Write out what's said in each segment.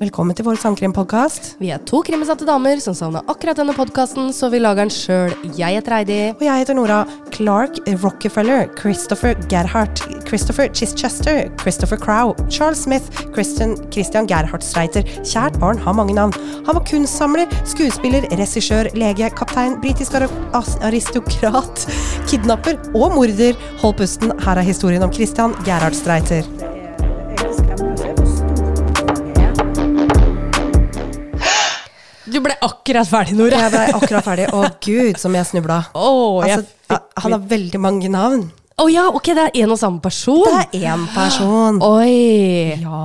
Velkommen til vår sangkrimpodkast. Vi er to krimbesatte damer som savner akkurat denne podkasten, så vi lager den sjøl. Jeg heter Heidi. Og jeg heter Nora. Clark Rockefeller, Christopher Gerhardt, Christopher Chichester, Christopher Crow, Charles Smith, Christian, Christian Gerhardt Streiter. Kjært barn har mange navn. Han var kunstsamler, skuespiller, regissør, lege, kaptein, britisk aristokrat, kidnapper og morder. Hold pusten, her er historien om Christian Gerhardt akkurat ferdig, Nora. Jeg ble akkurat ferdig. Å gud, som jeg snubla. Oh, jeg Altså, fikk han har veldig mange navn. Å ja, ok, det er en og samme person? Det er én person. Oi. Ja.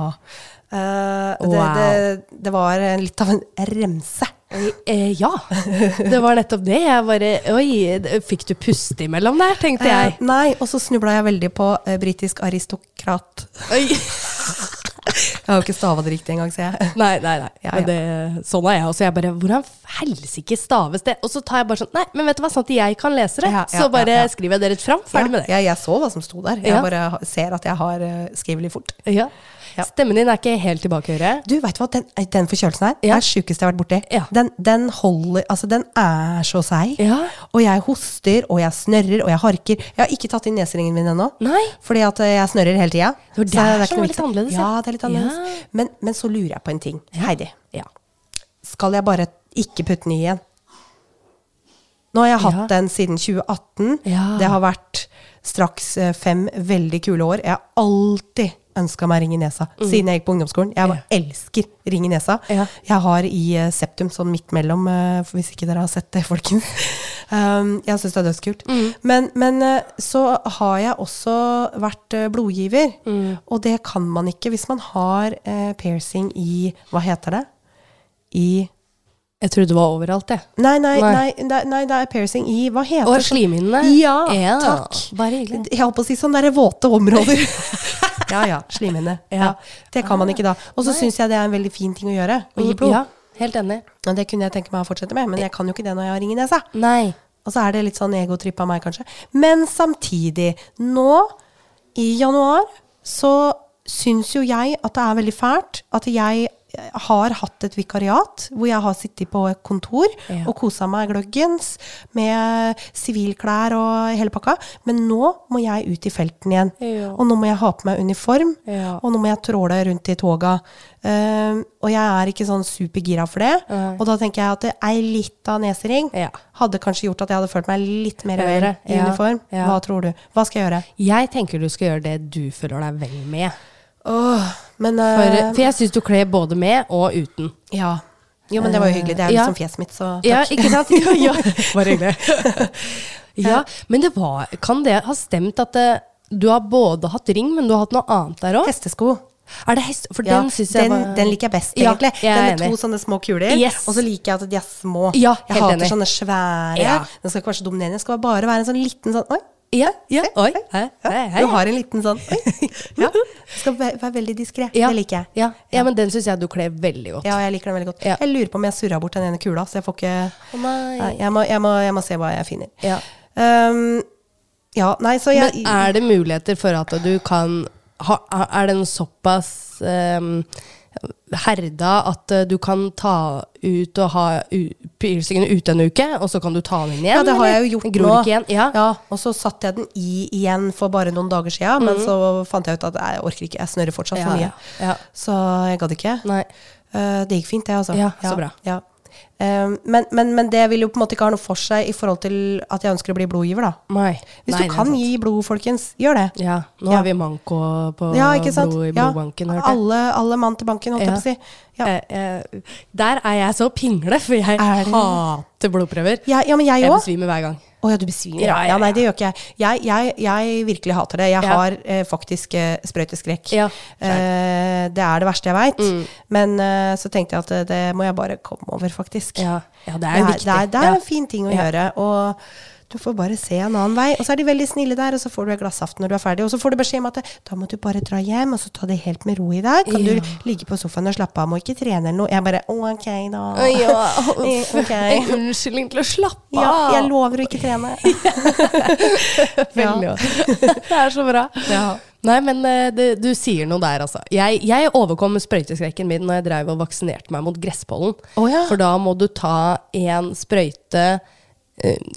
Uh, det, Wow. det, det var litt av en remse. Eh, ja. Det var nettopp det. Jeg bare Oi, fikk du puste imellom der, tenkte Eh, jeg. nei, og så snubla jeg veldig på uh, britisk aristokrat. Oi. Jeg har jo ikke stava det riktig engang, ser jeg. Nei, nei, nei. Ja, ja. det, sånn er jeg også. Jeg bare Hvordan helsike staves det? Og så tar jeg bare sånn Nei, men vet du hva, sånn at jeg kan lese det. Ja, så bare skriver jeg det rett fram. Ferdig med det. Ja, jeg, så hva som sto der. Jeg bare ser at jeg har skrevet skrivelig fort. Ja. Ja. Stemmen din er ikke helt tilbake å høre. Du, vet du hva? Den, den forkjølelsen her Ja. er sjukeste jeg har vært borti. Ja. Den, den holder Altså, den er så seig. Ja. Og jeg hoster, og jeg snørrer, og jeg harker. Jeg har ikke tatt inn neseringen min ennå. Fordi at eh, jeg snørrer hele tida. Det det er som noe litt annerledes, ja. Det er litt annerledes. Men, men så lurer jeg på en ting. Heidi, Ja. skal jeg bare ikke putte den i igjen? Nå har jeg hatt Ja. den siden 2018. Ja. Det har vært straks eh, fem veldig kule år. Jeg har alltid ønska meg ring i nesa siden jeg gikk på ungdomsskolen. Jeg bare elsker ring i nesa. Mm. Ja. Jeg har i eh, septum, sånn midt mellom, eh, hvis ikke dere har sett det, folkens. Um, jeg syns det er dødskult. Mm. Men, men eh, så har jeg også vært blodgiver. Mm. Og det kan man ikke hvis man har eh, piercing i Hva heter det? I Jeg trodde det var overalt, jeg. Nei, nei, Nei. nei, det er piercing i Hva heter det? slimhinnene? Ja, takk. Bare hyggelig. Jeg holdt på å si sånn derre våte områder. ja ja, slimhinne. Ja. Ja. Det kan man ikke da. Og så syns jeg det er en veldig fin ting å gjøre. Å gi blod. Ja, helt enig. Og det kunne jeg tenke meg å fortsette med, men jeg kan jo ikke det når jeg har ring i nesa. Nei. Og så er det litt sånn egotripp av meg, kanskje. Men samtidig, nå i januar, så syns jo jeg at det er veldig fælt at jeg har hatt et vikariat hvor jeg har sittet på et kontor Ja. og kosa meg gløggens med sivilklær og hele pakka. Men nå må jeg ut i felten igjen. Ja. Og nå må jeg ha på meg uniform. Ja. Og nå må jeg tråle rundt i toga. Um, og jeg er ikke sånn supergira for det. Og da tenker jeg at det litt av nesering hadde kanskje gjort at jeg hadde følt meg litt mer vel i uniform. Hva tror du? Hva skal jeg gjøre? Jeg tenker du skal gjøre det du føler deg vel med. Åh, men For, eh, for jeg syns du kler både med og uten. Ja. Jo, men det var jo hyggelig. Det er Ja. liksom fjeset mitt, så Ja, takk. ikke sant? Ja, ja. Bare hyggelig. ja, men det var Kan det ha stemt at det, du har både hatt ring, men du har hatt noe annet der òg? Hestesko. Er det hest? For Ja, den syns jeg den, var den liker jeg best, Ja, egentlig. jeg er den med to sånne små kuler. Yes. Og så liker jeg at de er små. Ja, jeg hater enig. sånne svære. Ja. Den skal ikke være så dominerende. Den skal bare være en sånn liten sånn Oi, Ja, ja. Oi. Hei, hei, hei. Du har en liten sånn. Ja. Den skal være, være veldig diskré. Ja. Det liker jeg. Ja, ja men den syns jeg du kler veldig godt. Ja, jeg liker den veldig godt. Jeg lurer på om jeg surra bort den ene kula, så jeg får ikke oh, nei. Jeg, må, jeg, må, jeg må se hva jeg finner. Ja. Um, ja, nei, så jeg Men er det muligheter for at du kan ha, Er den såpass um, herda at uh, du kan ta ut og ha piercingen ute en uke, og så kan du ta den inn igjen? Ja, det har jeg jo gjort nå. Ja. Ja, og så satte jeg den i igjen for bare noen dager siden, men så fant jeg ut at jeg orker ikke, jeg snørrer fortsatt for Mhm. Mye. Så jeg gadd ikke. Nei. Eh, det gikk fint, det, altså. Ja, så bra. Ja. Um, men, men, men det vil jo på en måte ikke ha noe for seg i forhold til at jeg ønsker å bli blodgiver, da. Nei. Hvis Nei, du kan gi blod, folkens, gjør det. Ja, nå Ja. har vi manko på Ja, blod i Ja. blodbanken, hørte. Alle, alle mann til banken, holdt jeg på å si. Ja. Eh, eh, der er jeg så pingle, for jeg Er hater blodprøver. Ja, ja, men jeg Jeg besvimer hver gang. Å ja, du besvimer? Ja, Ja, ja, nei, det gjør ikke jeg. Jeg, jeg, jeg virkelig hater det. Jeg har eh, faktisk eh, sprøyteskrekk. Eh, det er det verste jeg veit. Mm. Men eh, så tenkte jeg at det, det må jeg bare komme over, faktisk. Ja, ja det er jo viktig. det, er, det er en fin ting å gjøre. Og du får bare se en annen vei. Og så er de veldig snille der, og så får du et glass saft når du er ferdig. Og så får du beskjed om at da må du bare dra hjem, og så ta det helt med ro i dag. Kan Ja. du ligge på sofaen og slappe av, må ikke trene eller noe. Jeg bare ok, da. Ja. okay. En unnskyldning til å slappe Ja, av. jeg lover å ikke trene. Veldig bra. Det er så bra. Ja. Nei, men eh, det, du sier noe der, altså. Jeg, jeg overkom sprøyteskrekken min når jeg drev og vaksinerte meg mot gresspollen. Oh, ja. For da må du ta en sprøyte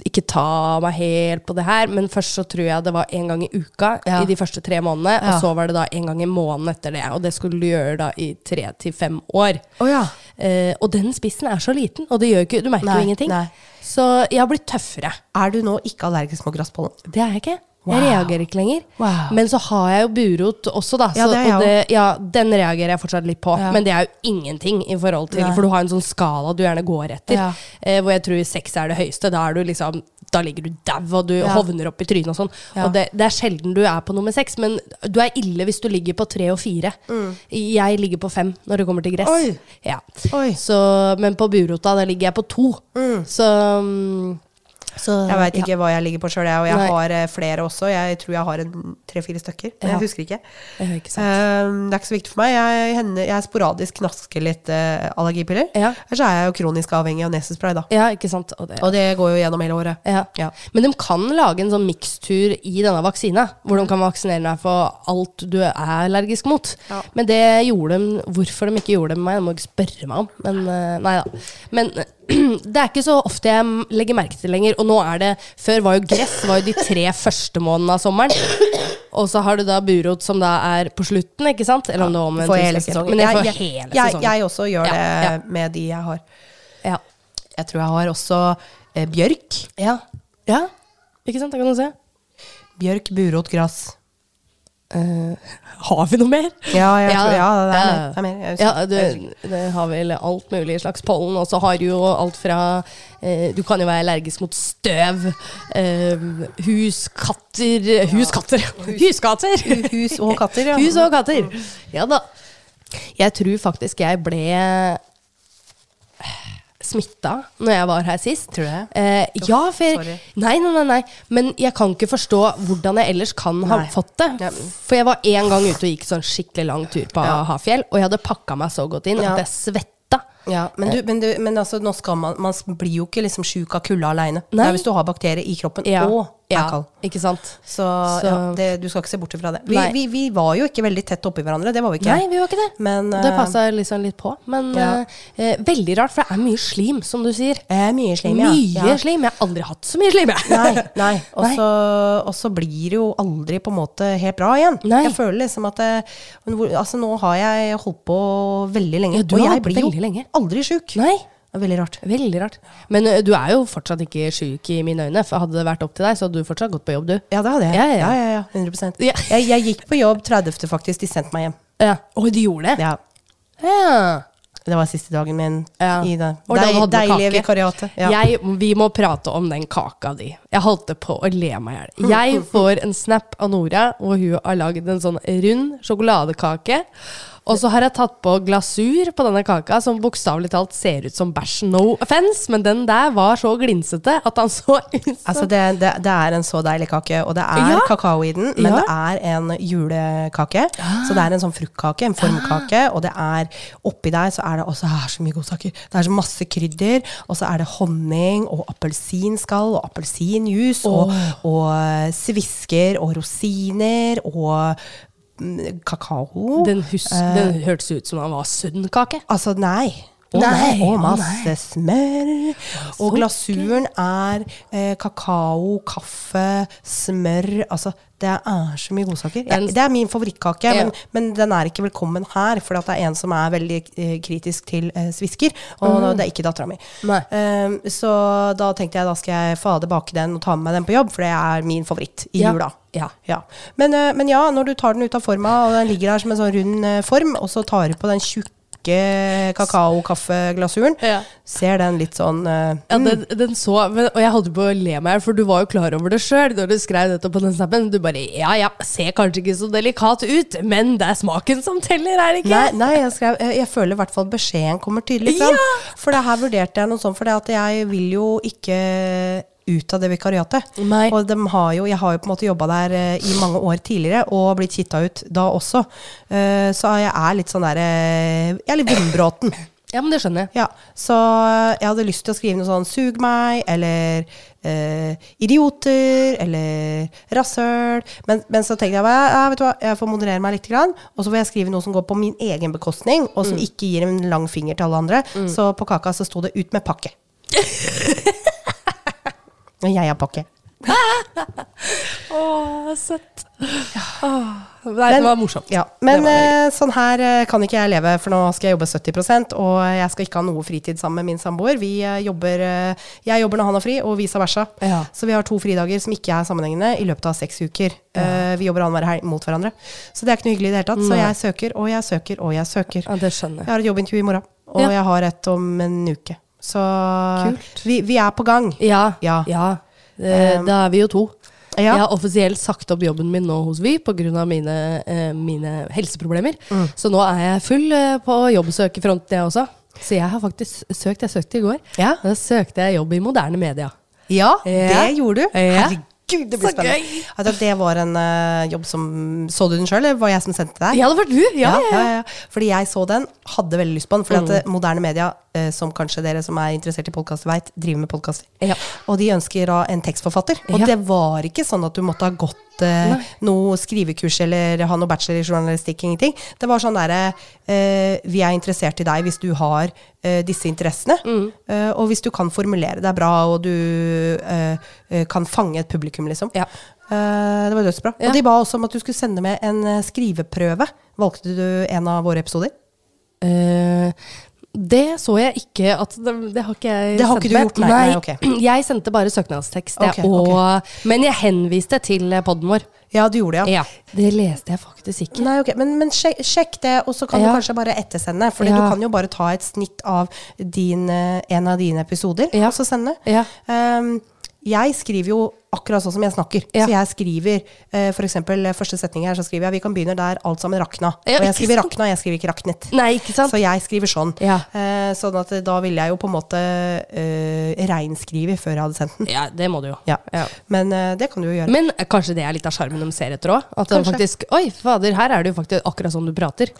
Ikke ta meg helt på det her, men først så tror jeg det var en gang i uka Ja. i de første tre månedene. Ja. Og så var det da en gang i måneden etter det. Og det skulle du gjøre da i tre til fem år. Oh, ja. Eh, og den spissen er så liten, og det gjør ikke, du merker Nei, jo ingenting. nei. Så jeg har blitt tøffere. Er du nå ikke allergisk mot gresspollen? Det er jeg ikke. Jeg reagerer ikke lenger. Wow. Men så har jeg jo burot også, da. Ja, Så, det jeg og det, ja, den reagerer jeg fortsatt litt på. Ja. Men det er jo ingenting i forhold til. For du har en sånn skala du gjerne går etter. Ja. Eh, hvor jeg tror seks er det høyeste. Da du liksom da ligger du dau, og du Ja. hovner opp i trynet og sånn. Ja. Og det, det er sjelden du er på nummer seks, men du er ille hvis du ligger på tre og fire. Jeg ligger på fem når det kommer til gress. Mm. Oi. Ja. Oi. Så, men på burota, da ligger jeg på to. Så, mm, så Jeg veit ja. ikke hva jeg ligger på sjøl, jeg. Og jeg Nei. har eh, flere også. Jeg tror jeg har en tre-fire stykker. Men Ja. jeg husker ikke. Jeg ikke. Um, det er ikke så viktig for meg. Jeg, henne, jeg sporadisk knasker litt uh, allergipiller. Ja. så er jeg jo kronisk avhengig av nesespray, da. Ja, ikke sant. Og det, Og det går jo gjennom hele året. ja. Ja. Men de kan lage en sånn mikstur i denne vaksina, hvor de kan vaksinere deg for alt du er allergisk mot. Ja. Men det gjorde de Hvorfor de ikke gjorde det med meg, det må du ikke spørre meg om. Men eh, nei da. Men det er ikke så ofte jeg legger merke til lenger. Og nå er det Før var jo gress var jo de tre første månedene av sommeren. Og så har du da burot som da er på slutten, ikke sant? Eller om det var omvendt. For hele jeg sesongen. Men jeg får jeg, hele jeg, sesongen. jeg også gjør Ja, det ja. med de jeg har. ja. Jeg tror jeg har også eh, bjørk. ja. Ja. Ikke sant? Det kan du se. Bjørk, burot, gress. Eh, har vi noe mer? Ja, jeg Ja, tror, ja, det er ja. mer. Det er mer. Jeg Ja, du, det har vel alt mulig slags pollen, og så har du jo alt fra eh, Du kan jo være allergisk mot støv, eh, hus, katter Hus, Huskatter! Hus, Hus og katter, ja. Hus og katter. Ja da. Jeg tror faktisk jeg ble smitta når jeg var her sist. Tror du det? Eh, ja, for jeg, nei, nei, nei, nei. Men jeg kan ikke forstå hvordan jeg ellers kan ha Nei. fått det. Ja. For jeg var en gang ute og gikk sånn skikkelig lang tur på Ja. Hafjell, og jeg hadde pakka meg så godt inn at jeg svetta. Ja, men, du, men, du, men altså, nå skal man, man blir jo ikke liksom sjuk av kulda aleine. Hvis du har bakterier i kroppen Ja. og er ja, kald. ikke sant? Så, Så- Ja, det, du skal ikke se bort fra det. Vi, vi, vi var jo ikke veldig tett oppi hverandre, det var vi ikke. Nei, vi var ikke det. Men det eh, passa liksom litt på. Men Ja. eh, eh, veldig rart, for det er mye slim, som du sier. eh, mye slim, ja. Mye slim. Jeg har aldri hatt så mye slim. jeg. Nei, nei. Og så blir det jo aldri på en måte helt bra igjen. Nei. Jeg føler liksom at det, altså, Nå har jeg holdt på veldig lenge, Ja, du og har jeg blir jo aldri sjuk. Nei. Det er veldig rart. Veldig rart. Men ø, du er jo fortsatt ikke sjuk i mine øyne. For hadde det vært opp til deg, så hadde du fortsatt gått på jobb, du. Ja, det hadde jeg. Ja, ja, ja, ja. ja, 100 Ja. jeg, jeg gikk på jobb 30. faktisk. De sendte meg hjem. Ja. Oi, du gjorde det? Ja, Ja. Det var siste dagen min Ja. i det Og da deil, hadde du deilige kake. vikariatet. Ja. Jeg, vi må prate om den kaka di. Jeg holdt på å le meg i hjel. Jeg får en snap av Nora, og hun har lagd en sånn rund sjokoladekake. Og så har jeg tatt på glasur på denne kaka, som bokstavelig talt ser ut som bæsj. No offence, men den der var så glinsete at han så ut som Altså det, det, det er en så deilig kake, og det er Ja. kakao i den, men Ja. det er en julekake. Så det er en sånn fruktkake, en formkake, og det er oppi der så er det også her så mye godsaker. Det er så masse krydder, og så er det honning og appelsinskall og appelsinjuice og, og svisker og rosiner og kakao. Den, hus, den hørtes ut som han var sønnkake. Altså, nei. Å Nei, nei, og masse smør. Og glasuren er eh, kakao, kaffe, smør Altså, det er så mye godsaker. Jeg, det er min favorittkake, Ja. men, men den er ikke velkommen her, for det er en som er veldig eh, kritisk til eh, svisker, og det er ikke dattera mi. Um, så da tenkte jeg da skal jeg fade bake den og ta med meg den på jobb, for det er min favoritt i Ja. jula. Ja. Ja. Men, eh, men ja, når du tar den ut av forma, og den ligger der som en sånn rund eh, form, og så tar du på den tjukke kakao-kaffeglasuren, Ja. ser den litt sånn eh, Ja, den, den så, men, og jeg holdt på å le meg, for du var jo klar over det sjøl da du skrev dette på den snappen. Du bare ja ja, ser kanskje ikke så delikat ut, men det er smaken som teller, er det ikke? Nei, nei jeg, skrev, jeg, jeg føler i hvert fall beskjeden kommer tydelig fram. Ja! For det her vurderte jeg noe sånt, for det at jeg vil jo ikke ut av det vikariatet. Nei. Og de har jo, jeg har jo på en måte jobba der eh, i mange år tidligere og blitt kitta ut da også. Eh, så jeg er litt sånn derre Jeg er litt vindbråten. Ja, men det skjønner jeg. Ja, så jeg hadde lyst til å skrive noe sånn 'sug meg', eller eh, idioter eller rasshøl. Men, men så tenkte jeg ja, vet du hva, jeg får moderere meg litt, grann, og så får jeg skrive noe som går på min egen bekostning, og som ikke gir en lang finger til alle andre. Så på kaka så sto det 'ut med pakke'. Og jeg har pakke. Å, søtt. Nei, det var morsomt. Ja, men var eh, sånn her eh, kan ikke jeg leve, for nå skal jeg jobbe 70% og jeg skal ikke ha noe fritid sammen med min samboer. Vi eh, jobber, jeg jobber når han har fri, og vice versa. Ja. Så vi har to fridager som ikke er sammenhengende i løpet av seks uker. Ja. vi jobber annenhver helg mot hverandre. Så det er ikke noe hyggelig i det hele tatt. Så jeg søker og jeg søker og jeg søker. Ja, Jeg har et jobbintervju i morgen, og jeg har et om en uke. Så vi, vi er på gang. Ja. Ja. ja. Eh, Um, da er vi jo to. Ja. Jeg har offisielt sagt opp jobben min nå hos Vy pga. Mine, eh, mine helseproblemer. Mm. Så nå er jeg full eh, på jobbsøkerfronten, jeg også. Så jeg har faktisk søkt. Jeg søkte i går. Ja. Da søkte jeg jobb i moderne media. Ja, det gjorde du. Herregud. Herregud, det blir Så spennende. Det var en uh, jobb som Så du den sjøl, eller var jeg som sendte deg? Ja, det var du! Ja, ja, ja. Fordi jeg så den, hadde veldig lyst på den. Fordi Mm. at eh, moderne media, som kanskje dere som er interessert i podkaster veit, driver med podkaster. Ja. Og de ønsker da en tekstforfatter. Og Ja. det var ikke sånn at du måtte ha gått eh, Nei. noe skrivekurs eller ha noe bachelor i journalistikk, ingenting. Det var sånn derre eh, Vi er interessert i deg hvis du har eh, disse interessene. Mm. Eh, og hvis du kan formulere deg bra, og du eh, eh, kan fange et publikum, liksom. Ja. Eh, det var dødsbra. Ja. Og de ba også om at du skulle sende med en eh, skriveprøve. Valgte du en av våre episoder? Eh, det så jeg ikke at Det, det har ikke jeg Det har ikke du gjort, nei, nei, okay. Jeg sendte bare søknadstekst, Okay, og, okay. men jeg henviste til poden vår. Ja, du gjorde det, ja. Ja, Det leste jeg faktisk ikke. Nei, Men, men sjekk, sjekk det, og så kan Ja. du kanskje bare ettersende. For du kan jo bare ta et snitt av din, eh, en av dine episoder, og så sende. Ja. Um, jeg skriver jo akkurat sånn som jeg snakker. Ja. Så jeg skriver for eksempel eh, første setning her, så skriver jeg 'Vi kan begynne der alt sammen rakna'. Ja, og jeg skriver rakna, jeg skriver ikke raknet. Nei, ikke sant? Så jeg skriver sånn. Ja. Eh, sånn at eh, da ville jeg jo på en måte uh, reinskrive før jeg hadde sendt den. Ja, det må du jo. Ja. Ja. Men eh, det kan du jo gjøre. Men eh, kanskje det er litt av sjarmen de ser etter òg? At de faktisk Oi, fader, her er det jo faktisk akkurat sånn du prater.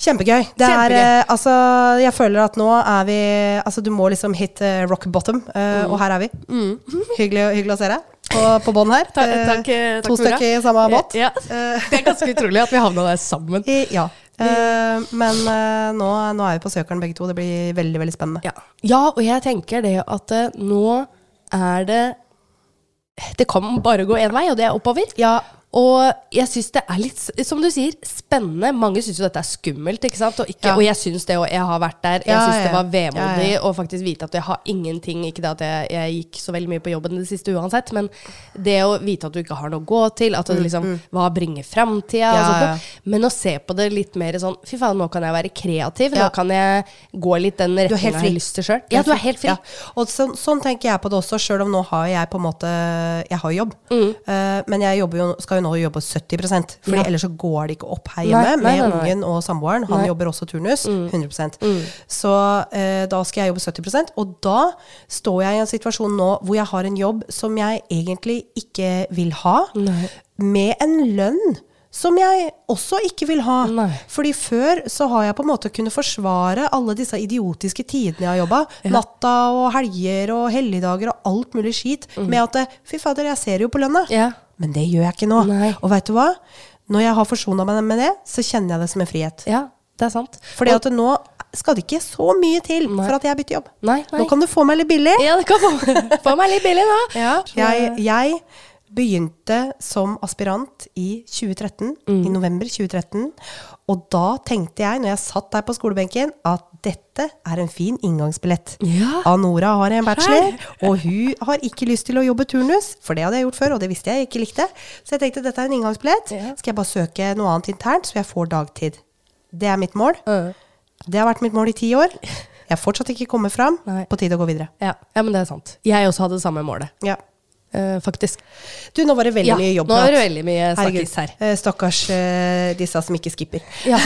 Kjempegøy. Det er, Kjempegøy. eh, altså, jeg føler at nå er vi Altså, du må liksom hit eh, rock bottom, eh, Mm. og her er vi. Hyggelig, hyggelig å se deg på, på bånn her. Ta- Eh, takk, eh, takk to stykker i samme båt. Ja. Eh, Det er ganske utrolig at vi havna der sammen. i, ja. Uh, men uh, nå, nå er vi på søkeren begge to. Det blir veldig, veldig spennende. Ja. ja, og jeg tenker det at uh, nå er det Det kan bare gå én vei, og det er oppover. Ja, Og jeg syns det er litt, som du sier, spennende. Mange syns jo dette er skummelt, ikke sant. Og, ikke, Ja. og jeg syns det, og jeg har vært der. Jeg Ja, syns det var vemodig Ja, ja. å faktisk vite at jeg har ingenting Ikke det at jeg, jeg gikk så veldig mye på jobben det siste uansett, men det å vite at du ikke har noe å gå til, at det liksom Hva bringer framtida? Mm, Ja, og sånt ja. Men å se på det litt mer sånn Fy faen, nå kan jeg være kreativ. Nå kan jeg gå litt den retninga jeg har lyst til sjøl. Ja, du er helt fri. Og sånn, sånn tenker jeg på det også, sjøl om nå har jeg på en måte Jeg har jobb. Mm. uh, men jeg jobber jo, skal jo nå jobbe 70 Fordi Ja. ellers så går det ikke opp her hjemme Nei, nei, med nei. ungen og samboeren. Han. Mm. jobber også turnus. 100% Så eh, da skal jeg jobbe 70% Og da står jeg i en situasjon nå hvor jeg har en jobb som jeg egentlig ikke vil ha, med en lønn som jeg også ikke vil ha. Nei. Fordi før så har jeg på en måte kunnet forsvare alle disse idiotiske tidene jeg har jobba. Natta og helger og helligdager og alt mulig skit. Med at eh, fy fader, jeg ser jo på lønna. Mm. Ja. Men det gjør jeg ikke nå. Nei. Og veit du hva? Når jeg har forsona meg med det, så kjenner jeg det som en frihet. ja, det er sant. Fordi at nå skal det ikke så mye til Nei. for at jeg bytter jobb. Nei, nei. Nå kan du få meg litt billig. Ja, det kan få, få meg litt billig, da. Jeg, jeg begynte som aspirant i 2013, Mm. i november 2013. Og da tenkte jeg, når jeg satt der på skolebenken, at dette er en fin inngangsbillett. Ja. Anora har en bachelor, og hun har ikke lyst til å jobbe turnus, for det hadde jeg gjort før, og det visste jeg ikke likte. Så jeg tenkte dette er en inngangsbillett. Ja. Skal jeg bare søke noe annet internt, så jeg får dagtid. Det er mitt mål. Det har vært mitt mål i ti år. Jeg har fortsatt ikke kommet fram. Nei. På tide å gå videre. Ja, ja, men det er sant. Jeg også hadde det samme målet, Ja. Eh, faktisk. Du, nå var det veldig Ja, mye nå jobbprat. er det veldig mye snakkis her. Uh, Stakkars uh, disse som ikke skipper. Ja,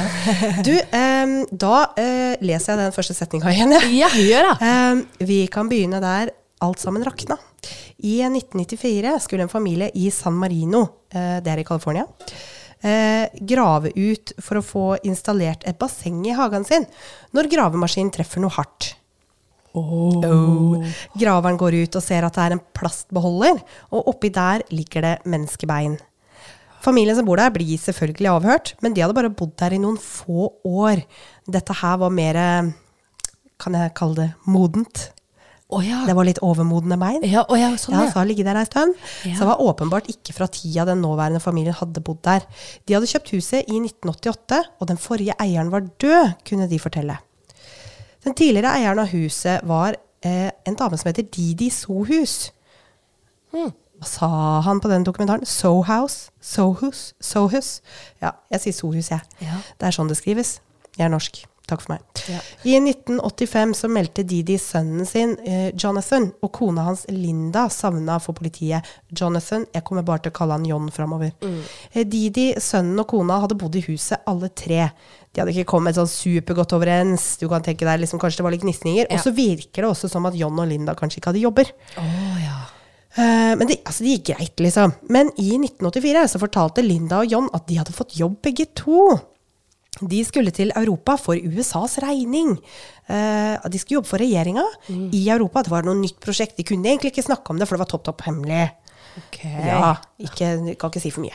Du, um, da eh, leser jeg den første setninga igjen. ja gjør da. Um, vi kan begynne der alt sammen rakna. I 1994 skulle en familie i San Marino, eh, det er i California, eh, grave ut for å få installert et basseng i hagen sin, når gravemaskinen treffer noe hardt. Oh. Graveren går ut og ser at det er en plastbeholder, og oppi der ligger det menneskebein. Familien som bor der, blir selvfølgelig avhørt, men de hadde bare bodd der i noen få år. Dette her var mer Kan jeg kalle det modent? Oh, ja. Det var litt overmodne bein. Ja, oh, ja, sånn, ja. så har ligget der ei stund. Ja. Så det var åpenbart ikke fra tida den nåværende familien hadde bodd der. De hadde kjøpt huset i 1988, og den forrige eieren var død, kunne de fortelle. Den tidligere eieren av huset var eh, en dame som heter Didi Sohus. Hmm. Hva sa han på den dokumentaren? Sohouse? Sohus? Sohus? Ja, jeg sier Sohus, jeg. Ja. Det er sånn det skrives. Jeg er norsk. Takk for meg. Ja. I 1985 så meldte Didi sønnen sin, eh, Jonathan, og kona hans Linda savna for politiet. Jonathan, jeg kommer bare til å kalle han John framover. Eh, Didi, sønnen og kona hadde bodd i huset alle tre. De hadde ikke kommet sånn supergodt overens. Du kan tenke deg liksom, Kanskje det var litt gnisninger. Ja. Og så virker det også som at John og Linda kanskje ikke hadde jobber. Å ja. uh, men det, altså, de gikk greit, liksom. Men i 1984 så fortalte Linda og John at de hadde fått jobb begge to. De skulle til Europa for USAs regning. Uh, de skulle jobbe for regjeringa i Europa. Det var noe nytt prosjekt. De kunne egentlig ikke snakke om det, for det var topp, topp hemmelig. Ok. Ja, ikke, kan ikke si for mye.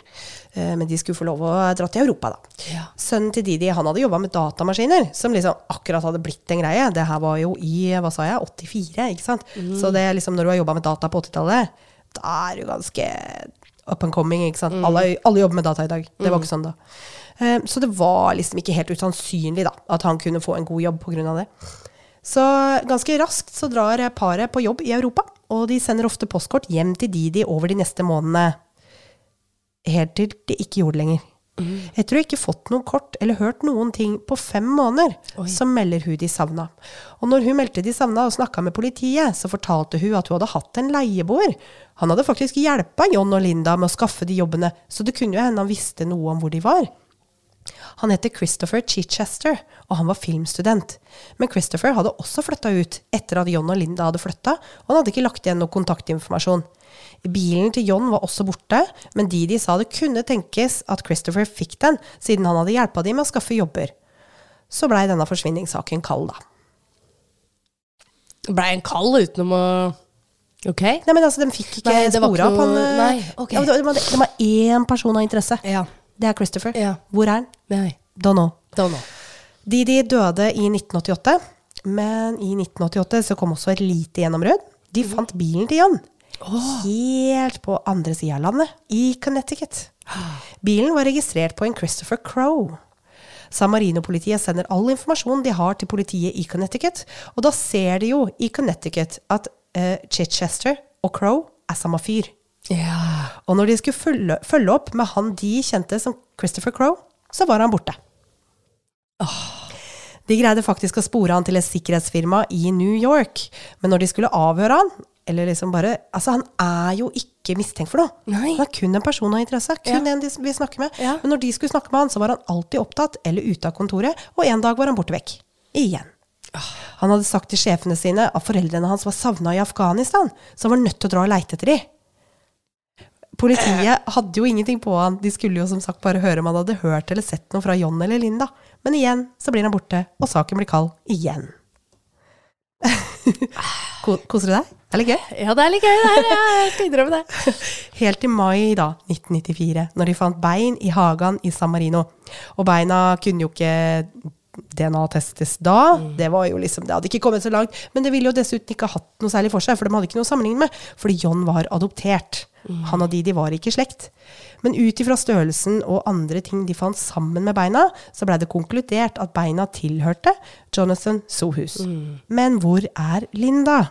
Eh, men de skulle få lov å dra til Europa, da. Ja. Sønnen til Didi han hadde jobba med datamaskiner, som liksom akkurat hadde blitt en greie. Det her var jo i hva sa jeg, 84, ikke sant. Så det er liksom når du har jobba med data på 80-tallet, da er du ganske up and coming. ikke sant? Alle, alle jobber med data i dag. Det var ikke sånn da. Eh, Så det var liksom ikke helt usannsynlig da, at han kunne få en god jobb pga. det. Så ganske raskt så drar paret på jobb i Europa, og de sender ofte postkort hjem til Didi over de neste månedene. Helt til de ikke gjorde det lenger. Etter å ikke fått noe kort eller hørt noen ting på fem måneder, Oi. så melder hun de savna. Og når hun meldte de savna og snakka med politiet, så fortalte hun at hun hadde hatt en leieboer. Han hadde faktisk hjelpa John og Linda med å skaffe de jobbene, så det kunne jo hende han visste noe om hvor de var. Han heter Christopher Chichester, og han var filmstudent. Men Christopher hadde også flytta ut etter at John og Linda hadde flytta, og han hadde ikke lagt igjen noe kontaktinformasjon. Bilen til John var også borte, men Didi sa det kunne tenkes at Christopher fikk den, siden han hadde hjelpa dem med å skaffe jobber. Så blei denne forsvinningssaken kald, da. Blei en kald utenom å Ok. Nei, men altså, de fikk ikke spora opp han eh, nei, okay. ja, det, var, det var én person av interesse. Ja. Det er Christopher. Ja. Hvor er han? Nei. Don't know. Don't know. Didi døde i 1988, men i 1988 så kom også et lite gjennombrudd. De fant bilen til John. Helt på andre sida av landet, i Connecticut. Bilen var registrert på en Christopher Crow. San Marino-politiet sender all informasjon de har til politiet i Connecticut, og da ser de jo i Connecticut at uh, Chichester og Crow er samme fyr. Ja. Og når de skulle følge, følge opp med han de kjente som Christopher Crow, så var han borte. De greide faktisk å spore han til et sikkerhetsfirma i New York, men når de skulle avhøre han, eller liksom bare Altså, han er jo ikke mistenkt for noe. Nei. Han er kun en person av interesse. Kun Ja. en de vi snakker med. Ja. Men når de skulle snakke med han, så var han alltid opptatt eller ute av kontoret, og en dag var han borte vekk. Igjen. Han hadde sagt til sjefene sine at foreldrene hans var savna i Afghanistan, så han var nødt til å dra og leite etter dem. Politiet hadde jo ingenting på han. De skulle jo som sagt bare høre om han hadde hørt eller sett noe fra John eller Linda. Men igjen så blir han borte, og saken blir kald igjen. Koser du deg? Er det litt gøy? ja, det er litt gøy, det her. Jeg skal innrømme det. Helt til mai da, 1994, når de fant bein i hagen i San Marino. Og beina kunne jo ikke DNA-testes da. Det var jo liksom, det hadde ikke kommet så langt. Men det ville jo dessuten ikke hatt noe særlig for seg, for de hadde ikke noe å sammenligne med. Fordi John var adoptert. Han og Didi var ikke i slekt. Men ut ifra størrelsen og andre ting de fant sammen med beina, så blei det konkludert at beina tilhørte Jonathan Sohus. Men hvor er Linda?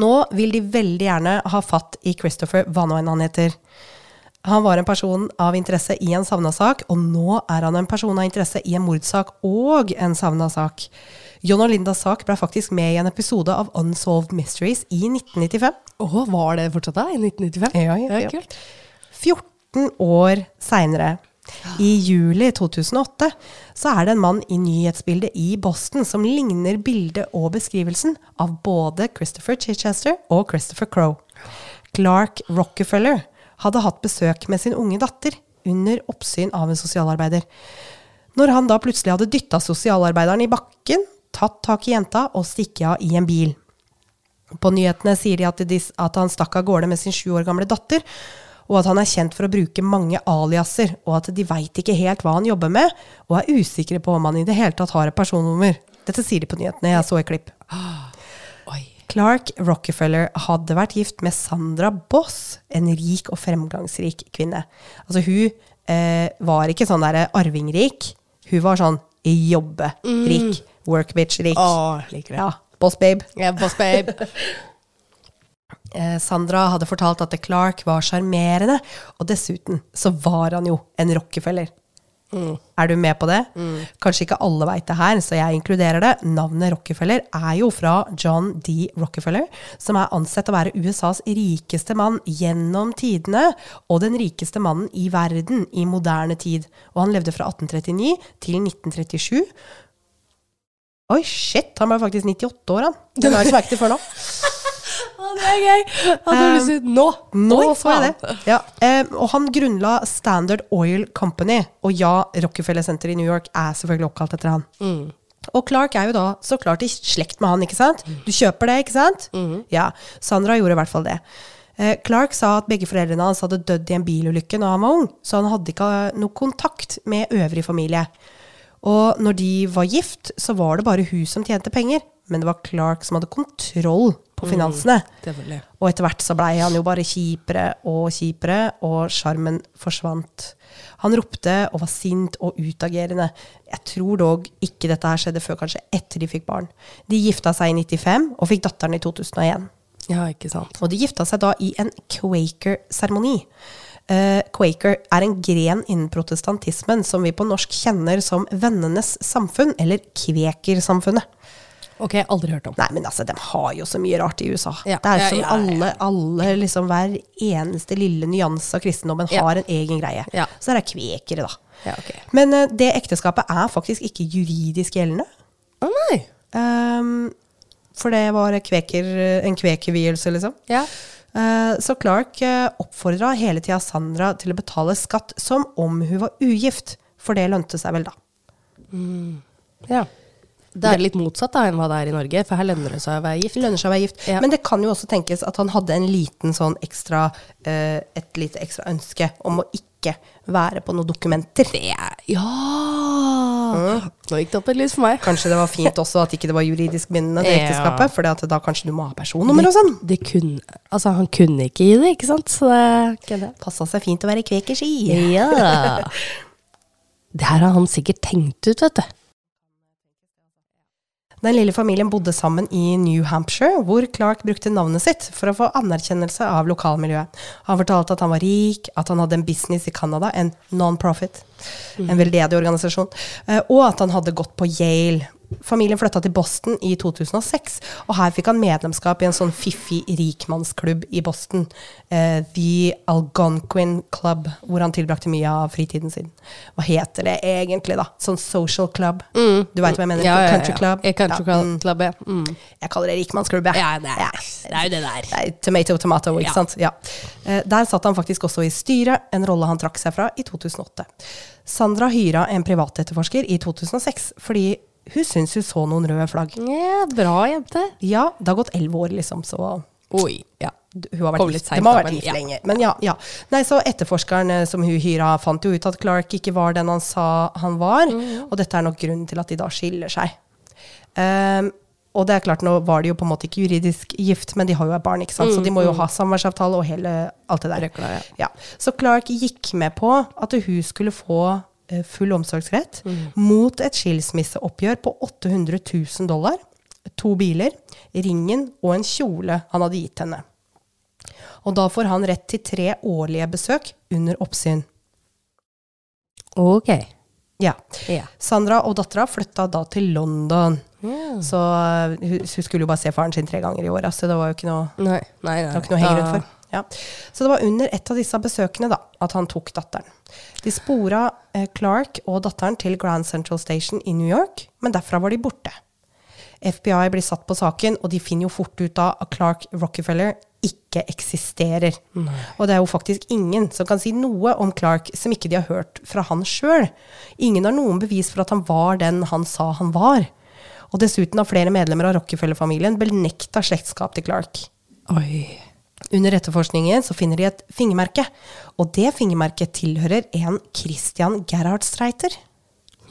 Nå vil de veldig gjerne ha fatt i Christopher, enn han heter. Han var en person av interesse i en savna sak, og nå er han en person av interesse i en mordsak og en savna sak. John og Lindas sak ble faktisk med i en episode av Unsolved Mysteries i 1995. Å, var det fortsatt da? I 1995? Ja, ja, ja. kult. 14 år seinere, i juli 2008, så er det en mann i nyhetsbildet i Boston som ligner bildet og beskrivelsen av både Christopher Chichester og Christopher Crowe. Clark Rockefeller hadde hatt besøk med sin unge datter under oppsyn av en sosialarbeider. Når han da plutselig hadde dytta sosialarbeideren i bakken, tatt tak i jenta og stikket av i en bil. På nyhetene sier de at, de at han stakk av gårde med sin sju år gamle datter, og at han er kjent for å bruke mange aliaser, og at de veit ikke helt hva han jobber med, og er usikre på om han i det hele tatt har et personnummer. Dette sier de på nyhetene, jeg så et klipp. Clark Rockefeller hadde vært gift med Sandra Boss, en rik og fremgangsrik kvinne. Altså hun eh, var ikke sånn der arvingrik, hun var sånn jobberik. Mm. Workbitch-rik. Å, liker det. Ja, boss babe. Ja, boss babe. Eh, Sandra hadde fortalt at Clark var sjarmerende, og dessuten så var han jo en Rockefeller. Er du med på det? Kanskje ikke alle veit det her, så jeg inkluderer det. Navnet Rockefeller er jo fra John D. Rockefeller, som er ansett å være USAs rikeste mann gjennom tidene, og den rikeste mannen i verden i moderne tid. Og han levde fra 1839 til 1937. Oi, shit! Han var faktisk 98 år, han. Det la jeg ikke merke til før nå. Det er gøy! Hadde du lyst til Nå! Nå så jeg det. Ja, eh, og han grunnla Standard Oil Company. Og ja, Rockefeller Center i New York er selvfølgelig oppkalt etter han. Og Clark er jo da så klart i slekt med han, ikke sant? Du kjøper det, ikke sant? Ja. Sandra gjorde i hvert fall det. Eh, Clark sa at begge foreldrene hans hadde dødd i en bilulykke da han var ung, så han hadde ikke eh, noe kontakt med øvrig familie. Og når de var gift, så var det bare hun som tjente penger, men det var Clark som hadde kontroll på finansene. Mm, Og etter hvert så blei han jo bare kjipere og kjipere, og sjarmen forsvant. Han ropte og var sint og utagerende. Jeg tror dog ikke dette her skjedde før kanskje etter de fikk barn. De gifta seg i 95 og fikk datteren i 2001. Ja, ikke sant. Og de gifta seg da i en Quaker-seremoni. Uh, Quaker er en gren innen protestantismen som vi på norsk kjenner som Vennenes samfunn, eller Kvekersamfunnet. Ok, aldri hørt om. Nei, men altså, de har jo så mye rart i USA. Ja. Det er som ja, ja, alle, alle liksom hver eneste lille nyanse av kristendommen har en egen greie. Ja. Så det er kvekere, da. Ja, ok. Men uh, det ekteskapet er faktisk ikke juridisk gjeldende. Å nei. Um, for det var kveker, en kvekervielse, liksom. Ja. Uh, så Clark uh, oppfordra hele tida Sandra til å betale skatt som om hun var ugift, for det lønte seg vel da. ja. Det er litt motsatt da enn hva det er i Norge, for her lønner det seg å være gift. Lønner seg å være gift. Ja. Men det kan jo også tenkes at han hadde en liten sånn ekstra, eh, et lite ekstra ønske om å ikke være på noen dokumenter. Det er Ja! Nå gikk det opp et lys for meg. Kanskje det var fint også at ikke det var juridisk bindende, det Ja. ekteskapet, for da kanskje du må ha personnummer og sånn. Det kunne Altså, han kunne ikke gi det, ikke sant? Så det. Passa seg fint å være kvekerski. Ja. Det her har han sikkert tenkt ut, vet du. Den lille familien bodde sammen i New Hampshire, hvor Clark brukte navnet sitt for å få anerkjennelse av lokalmiljøet. Han fortalte at han var rik, at han hadde en business i Canada, en non-profit, en veldedig organisasjon, eh, og at han hadde gått på Yale. Familien flytta til Boston i 2006, og her fikk han medlemskap i en sånn fiffig rikmannsklubb i Boston, eh, The Algonquin Club, hvor han tilbrakte mye av fritiden sin. Hva heter det egentlig, da? Sånn social club? Du veit hva jeg mener? Ja, ja. Country club? Ja, Country mm. club, ja. Mm. jeg kaller det rikmannsklubb, jeg. Ja, det er, det er jo det der. Det er tomato, tomato, ikke sant? Ja. Eh, Der satt han faktisk også i styret, en rolle han trakk seg fra i 2008. Sandra hyra en privatetterforsker i 2006, fordi hun syns hun så noen røde flagg. Ja, bra jente. Ja, det har gått elleve år, liksom, så Oi. Ja. hun har vært litt sent De har da, vært men gift ja. lenge. Men ja, ja. Nei, så etterforskeren eh, som hun hyra, fant jo ut at Clark ikke var den han sa han var, Mm. og dette er nok grunnen til at de da skiller seg. Um, og det er klart, nå var de jo på en måte ikke juridisk gift, men de har jo et barn, ikke sant? så de må jo ha samværsavtale og hele alt det der. Røkla, ja. Ja. Så Clark gikk med på at hun skulle få full omsorgsrett mot et skilsmisseoppgjør på 800 000 dollar, to biler, ringen og en kjole han hadde gitt henne. Og da får han rett til tre årlige besøk under oppsyn. Ok. Ja. Ja. Sandra og dattera flytta da til London. Yeah. Så eh, hun, hun skulle jo bare se faren sin tre ganger i året, så det var jo ikke noe Nei, nei, nei. Det var ikke noe å henge rundt for. Ja. Så det var under et av disse besøkene da, at han tok datteren. De spora eh, Clark og datteren til Grand Central Station i New York, men derfra var de borte. FBI blir satt på saken, og de finner jo fort ut da at Clark Rockefeller ikke eksisterer. Og det er jo faktisk ingen som kan si noe om Clark som ikke de har hørt fra han sjøl. Ingen har noen bevis for at han var den han sa han var. Og dessuten har flere medlemmer av Rockefeller-familien benekta slektskap til Clark. Oi. Under etterforskningen så finner de et fingermerke, og det fingermerket tilhører en Christian Gerhard Streiter.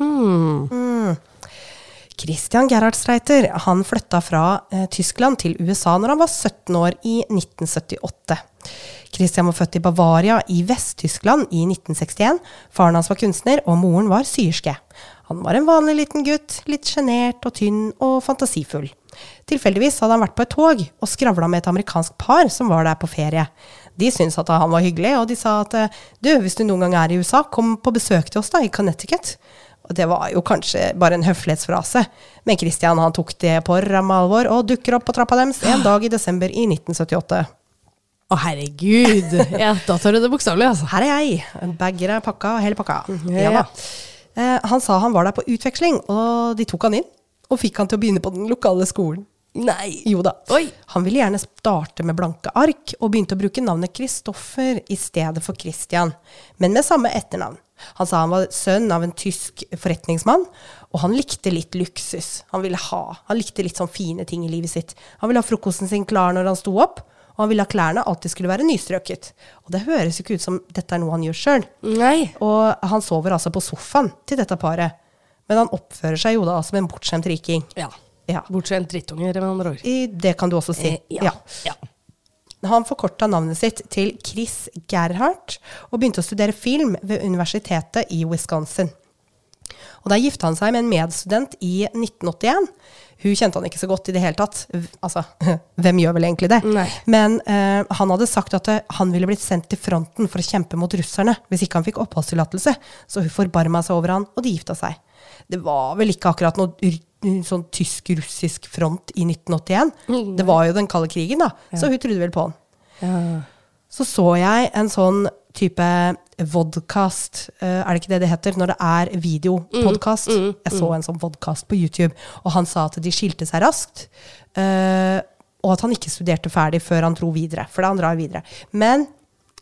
Mm. Christian Gerhard Streiter han flytta fra eh, Tyskland til USA når han var 17 år i 1978. Christian var født i Bavaria i Vest-Tyskland i 1961. Faren hans var kunstner, og moren var syerske. Han var en vanlig liten gutt, litt sjenert og tynn og fantasifull. Tilfeldigvis hadde han vært på et tog og skravla med et amerikansk par som var der på ferie. De syntes at han var hyggelig, og de sa at du, hvis du noen gang er i USA, kom på besøk til oss da, i Connecticut. Og det var jo kanskje bare en høflighetsfrase, men Christian han tok det på ramme alvor og dukker opp på trappa deres en dag i desember i 1978. Å, herregud. Ja, da tar du det bokstavelig, altså. Her er jeg. Bager er pakka, hele pakka. Ja. Ja da. Eh, han sa han var der på utveksling, og de tok han inn. Og fikk han til å begynne på den lokale skolen. Nei. Jo da. Oi. Han ville gjerne starte med blanke ark, og begynte å bruke navnet Kristoffer i stedet for Christian, men med samme etternavn. Han sa han var sønn av en tysk forretningsmann, og han likte litt luksus. Han ville ha, han likte litt sånn fine ting i livet sitt. Han ville ha frokosten sin klar når han sto opp, og han ville at klærne alltid skulle være nystrøket. Og det høres jo ikke ut som dette er noe han gjør sjøl. Og han sover altså på sofaen til dette paret. Men han oppfører seg jo da som en bortskjemt riking. Ja. Ja. Bortskjemt drittunge, med andre ord. I, det kan du også si. Eh, ja. ja. Han forkorta navnet sitt til Chris Gerhardt og begynte å studere film ved universitetet i Wisconsin. Og Der gifta han seg med en medstudent i 1981. Hun kjente han ikke så godt i det hele tatt. Altså, hvem gjør vel egentlig det? Nei. Men uh, han hadde sagt at eh, han ville blitt sendt til fronten for å kjempe mot russerne hvis ikke han fikk oppholdstillatelse. Så hun forbarma seg over han, og de gifta seg. Det var vel ikke akkurat noe sånn tysk-russisk front i 1981. Det var jo den kalde krigen, da. Så hun trodde vel på han. Ja. Så så jeg en sånn type vodcast, eh, er det ikke det det heter, når det er videopodkast? jeg så en sånn vodcast på YouTube, og han sa at de skilte seg raskt. eh, og at han ikke studerte ferdig før han dro videre. For han drar videre. Men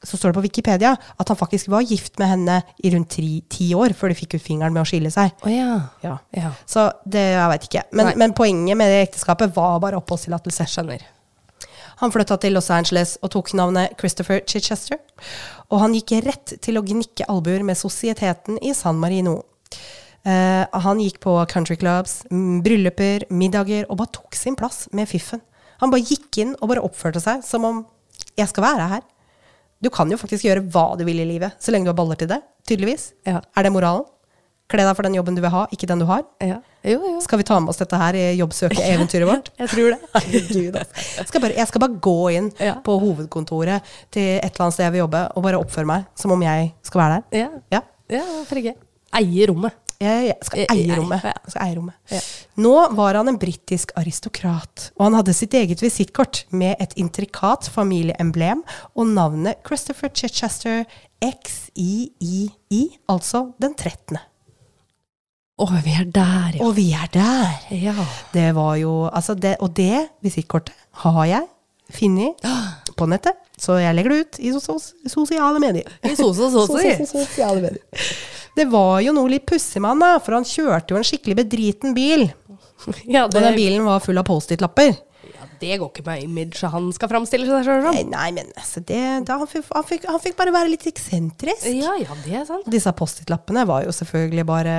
så står det på Wikipedia at han faktisk var gift med henne i rundt tri, ti år før de fikk ut fingeren med å skille seg. Oh, ja. Ja. Ja. Så det jeg veit ikke. Men, men poenget med det ekteskapet var bare oppholdstillatelse. Skjønner. Han flytta til Los Angeles og tok navnet Christopher Chichester. Og han gikk rett til å gnikke albuer med sosieteten i San Marino. Uh, han gikk på countryclubs, clubs, brylluper, middager og bare tok sin plass med fiffen. Han bare gikk inn og bare oppførte seg som om 'jeg skal være her'. Du kan jo faktisk gjøre hva du vil i livet, så lenge du har baller til det. Tydeligvis. Ja. Er det moralen? Kle deg for den jobben du vil ha, ikke den du har. Ja. Jo, jo. Skal vi ta med oss dette her i jobbsøkeeventyret vårt? Jeg tror det. Herregud, altså. Skal bare, jeg skal bare gå inn Ja. på hovedkontoret til et eller annet sted jeg vil jobbe, og bare oppføre meg som om jeg skal være der. Ja. Ja. Ja, hvorfor ikke? Eie rommet. Jeg, skal eie rommet. Jeg skal eie rommet. Ja. Nå var han en britisk aristokrat, og han hadde sitt eget visittkort med et intrikat familieemblem og navnet Christopher Chichester XIII, altså den 13. Og vi er der, ja. Og vi er der! ja. Det var jo altså det, Og det visittkortet har jeg funnet på nettet, så jeg legger det ut i sos sosiale medier. I sosiale medier. Det var jo noe litt pussig med han, da, for han kjørte jo en skikkelig bedriten bil. Ja, Og den bilen var full av Post-It-lapper. ja, det går ikke med image han skal framstille seg sjøl som. Nei, nei, men altså, det, da, han, fikk, han, fikk, han fikk bare være litt eksentrisk. Ja, ja, det er sant. Og disse Post-It-lappene var jo selvfølgelig bare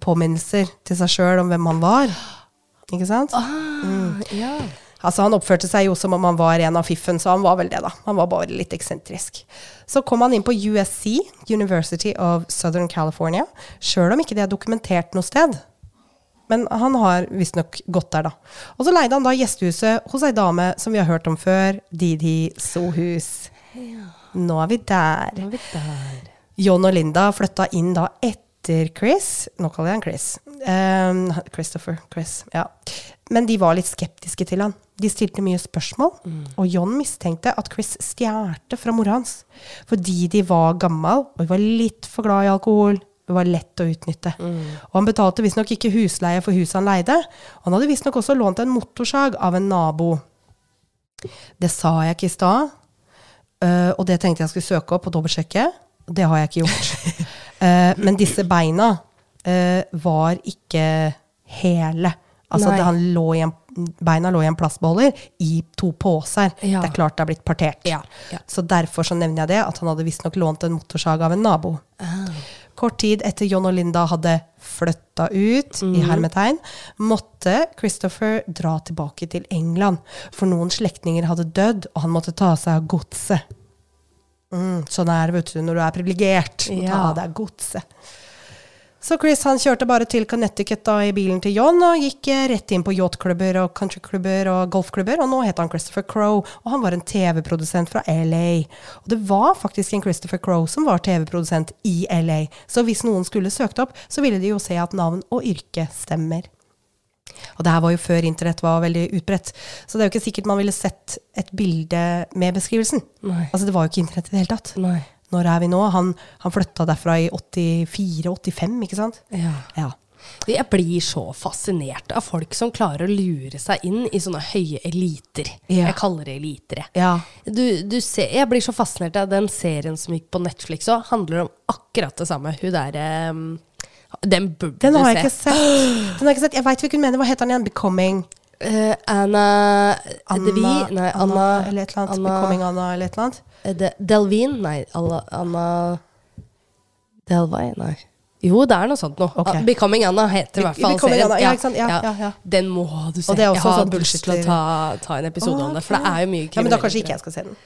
påminnelser til seg sjøl om hvem han var. Ikke sant? Ah, ja. Altså Han oppførte seg jo som om han var en av fiffen, så han var vel det, da. Han var bare litt eksentrisk. Så kom han inn på USC, University of Southern California, sjøl om ikke det er dokumentert noe sted. Men han har visstnok gått der, da. Og så leide han da gjestehuset hos ei dame som vi har hørt om før, Didi Sohus. Nå er vi der. Nå er vi der. John og Linda flytta inn da etter Chris. Nå kaller jeg han Chris. Um, Christopher. Chris. Ja. Men de var litt skeptiske til han. De stilte mye spørsmål. Og John mistenkte at Chris stjerte fra mora hans. Fordi de var gammel og var litt for glad i alkohol. Det var lett å utnytte. Og han betalte visstnok ikke husleie for huset han leide. Han hadde visstnok også lånt en motorsag av en nabo. Det sa jeg ikke i stad. Eh, og det tenkte jeg skulle søke opp og dobbeltsjekke. Det har jeg ikke gjort. Eh, men disse beina eh, var ikke hele. Altså det, han lå i en, beina lå i en plastbeholder i to poser. Ja. Det er klart det har blitt partert. Ja, ja. Så derfor så nevner jeg det, at han hadde visstnok lånt en motorsag av en nabo. Kort tid etter John og Linda hadde flytta ut, mm. i hermetegn, måtte Christopher dra tilbake til England. For noen slektninger hadde dødd, og han måtte ta seg av godset. Mm, sånn er det, vet du, når du er privilegert. Ja. Ta av deg godset. Så Chris han kjørte bare til Connecticut da i bilen til John og gikk eh, rett inn på yachtklubber og countryklubber og golfklubber, og nå het han Christopher Crowe, og han var en TV-produsent fra LA. Og det var faktisk en Christopher Crowe som var TV-produsent i LA, så hvis noen skulle søkt opp, så ville de jo se at navn og yrke stemmer. Og det her var jo før internett var veldig utbredt, så det er jo ikke sikkert man ville sett et bilde med beskrivelsen. Nei. Altså det var jo ikke internett i det hele tatt. Nei. Når er vi nå? Han, han flytta derfra i 84-85, ikke sant? Ja. Ja. Jeg blir så fascinert av folk som klarer å lure seg inn i sånne høye eliter. Ja. Jeg kaller det eliter. Ja. Du, du ser, jeg blir så fascinert av den serien som gikk på Netflix òg. Handler om akkurat det samme. Hun derre Den burde Den har du jeg ikke sett. Den har jeg ikke sett. Jeg veit hvilken mener. Hva heter den igjen? Becoming Uh, Anna, Anna? Nei, Anna, eller et eller annet. Anna Becoming Anna eller et eller annet. Eh, De, Delvin? Nei, Anna, Anna Delvay? Nei. Jo, det er noe sånt noe. Okay. Ah, Becoming Anna heter i hvert fall serien. Anna, ja. Ja, ja, ja. Den må du se. Jeg har sånn lyst til å ta, ta en episode om det, for det er jo mye Ja, men da kanskje ikke jeg skal se den.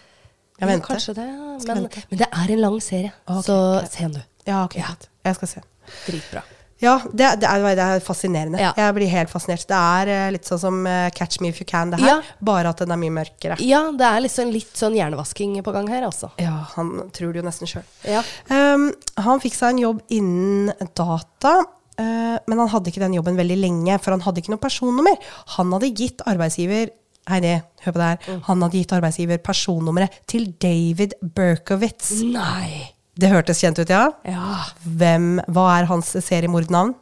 Jeg venter. Kanskje det, men, men det er en lang serie, okay, så se den du. Ja, ok. Jeg skal se. Dritbra. Ja, det, det, er, det er fascinerende. Ja. Jeg blir helt fascinert. Det er eh, litt sånn som eh, Catch Me If You Can, det her. Ja. Bare at den er mye mørkere. Ja, det er liksom litt sånn hjernevasking på gang her, altså. Ja, han tror det jo nesten sjøl. Ja. Um, han fikk seg en jobb innen data, Uh, men han hadde ikke den jobben veldig lenge, for han hadde ikke noe personnummer. Han hadde gitt arbeidsgiver Heidi, hør på det her. Mm. Han hadde gitt arbeidsgiver personnummeret til David Berkowitz. Nei. Det hørtes kjent ut, ja? Ja. Hvem, hva er hans seriemordnavn?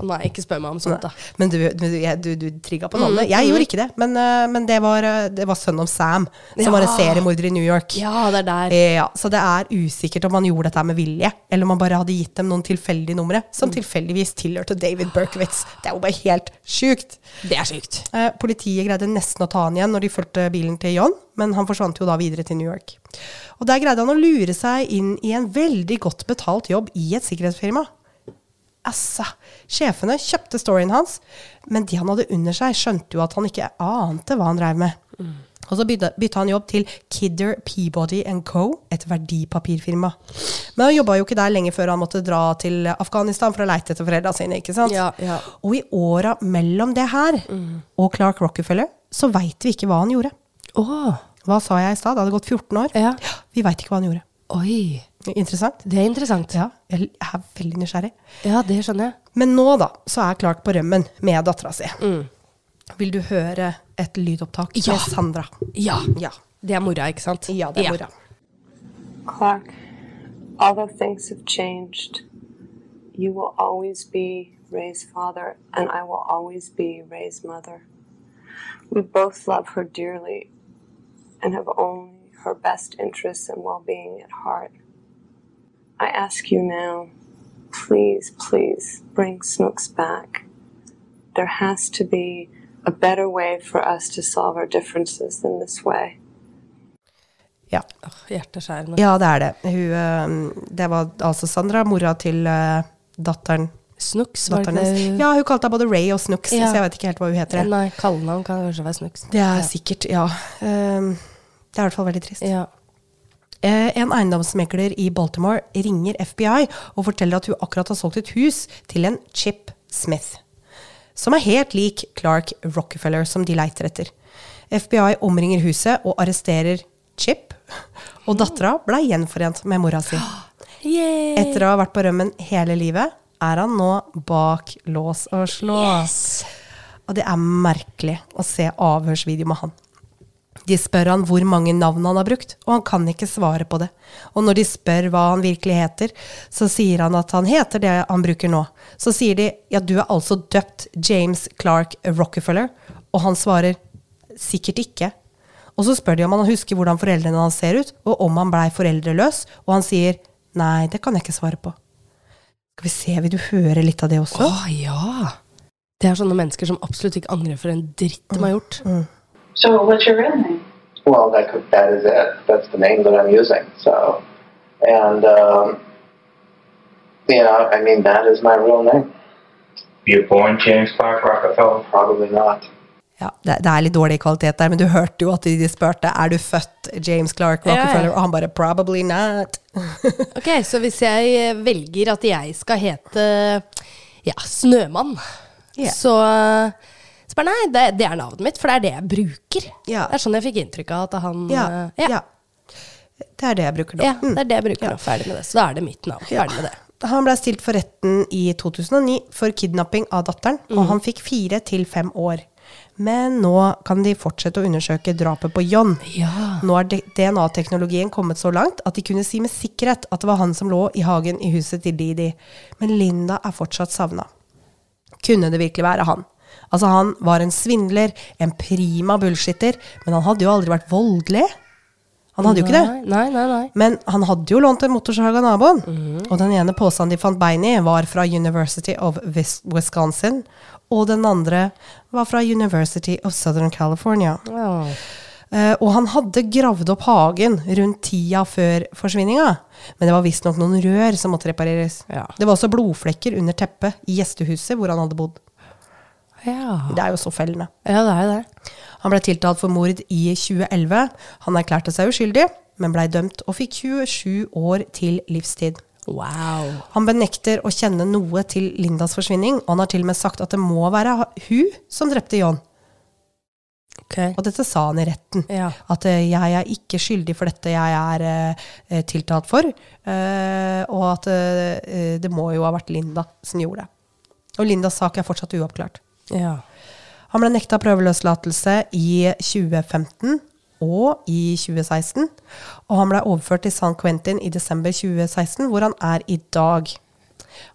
Å Nei, ikke spør meg om sånt, da. Men du, du, du, du trigga på navnet. Jeg gjorde ikke det, men, eh, men det, var, eh, det var Son om Sam, som var en seriemorder i New York. Ja, det er der. Ja, så det er usikkert om han gjorde dette med vilje, eller om han bare hadde gitt dem noen tilfeldige numre, som tilfeldigvis tilhørte David Berkowitz. Det er jo bare helt sjukt. Det er sykt. Eh, politiet greide nesten å ta han igjen når de fulgte bilen til John, men han forsvant jo da videre til New York. Og der greide han å lure seg inn i en veldig godt betalt jobb i et sikkerhetsfirma. Altså, sjefene kjøpte storyen hans, men de han hadde under seg, skjønte jo at han ikke ante hva han drev med. Og så bytta, han jobb til Kidder Peabody Co., et verdipapirfirma. Men han jobba jo ikke der lenge før han måtte dra til Afghanistan for å leite etter foreldra sine. ikke sant? Ja, ja. Og i åra mellom det her og Clark Rockefeller, så veit vi ikke hva han gjorde. Oh. Hva sa jeg i stad? Det hadde gått 14 år. Ja. Vi veit ikke hva han gjorde. Oi. Interessant. Det er interessant. Ja, jeg er veldig nysgjerrig. Ja, det skjønner jeg. Men nå, da, så er Clark på rømmen med dattera si. Mm. Vil du høre et lydopptak Ja. med Sandra? Ja. Ja. Det er mora, ikke sant? Ja, det er mora. Clark, although things have changed, you will always be Ray's father, and I will always be Ray's mother. We both love her dearly and have only her best interests and well being at heart. I ask you now, please, please bring Snooks back. There has to be a better way for us to solve our differences than this way. Ja. Åh, Hjerteskjærende. ja, det er det. Hun, eh, det var altså Sandra, mora til eh, datteren. Snooks, var det det? Ja, hun kalte henne både Ray og Snooks, Ja. så jeg vet ikke helt hva hun heter. Nei, kallenavn kan kanskje være Snooks. Det er sikkert, ja. Eh, det er i hvert fall veldig trist. Ja. Eh, En eiendomsmegler i Baltimore ringer FBI og forteller at hun akkurat har solgt et hus til en Chip Smith, som er helt lik Clark Rockefeller, som de leiter etter. FBI omringer huset og arresterer Chip, og dattera ble gjenforent med mora si. Etter å ha vært på rømmen hele livet, er han nå bak lås og slå. Og det er merkelig å se avhørsvideo med han. De spør han hvor mange navn han har brukt, og han kan ikke svare på det. Og når de spør hva han virkelig heter, så sier han at han heter det han bruker nå. Så sier de ja, du er altså døpt James Clark Rockefeller, og han svarer sikkert ikke. Og så spør de om han husker hvordan foreldrene hans ser ut, og om han blei foreldreløs, og han sier nei, det kan jeg ikke svare på. Skal vi se, vil du høre litt av det også? Å ja. Det er sånne mennesker som absolutt ikke angrer for en dritt de har gjort. So what's your real name? Well, that could, that is it. That's the name that I'm using. So, and um, you know, I mean, that is my real name. You're born James Clark Rockefeller. Probably not. Ja, det, det er litt dårlig kvalitet der, men du hørte jo at de spurte er du født James Clark Rockefeller, Ja, ja. og han bare 'probably not'. Ok, Så hvis jeg velger at jeg skal hete ja, Snømann, yeah. så så bare nei, det, det er navnet mitt, for det er det jeg bruker. Ja. Det er sånn jeg fikk inntrykk av at han Ja, ja. ja. Det er det jeg bruker nå. Ja, Mm. det er det jeg bruker nå. Ferdig med det. Så da er det mitt navn. Ferdig med det. Han ble stilt for retten i 2009 for kidnapping av datteren, Mm. og han fikk fire til fem år. Men nå kan de fortsette å undersøke drapet på John. Ja. Nå er DNA-teknologien kommet så langt at de kunne si med sikkerhet at det var han som lå i hagen i huset til Didi. Men Linda er fortsatt savna. Kunne det virkelig være han? Altså, han var en svindler, en prima bullshitter, men han hadde jo aldri vært voldelig. Han hadde jo ikke det. Nei, nei, nei. Men han hadde jo lånt en motorsag av naboen. Og den ene posen de fant bein i, var fra University of Wisconsin. Og den andre var fra University of Southern California. Oh. Uh, og han hadde gravd opp hagen rundt tida før forsvinninga. Men det var visstnok noen rør som måtte repareres. Ja. Det var også blodflekker under teppet i gjestehuset hvor han hadde bodd. Ja. Det er jo så fellende. ja, det er jo det. Han ble tiltalt for mord i 2011. Han erklærte seg uskyldig, men blei dømt og fikk 27 år til livstid. Wow. Han benekter å kjenne noe til Lindas forsvinning, og han har til og med sagt at det må være hun som drepte John. Okay. Og dette sa han i retten. Ja. At uh, jeg er ikke skyldig for dette jeg er eh, tiltalt for, Uh, og at det må jo ha vært Linda som gjorde det. Og Lindas sak er fortsatt uoppklart. Ja. Han ble nekta prøveløslatelse i 2015 og i 2016. Og han ble overført til San Quentin i desember 2016, hvor han er i dag.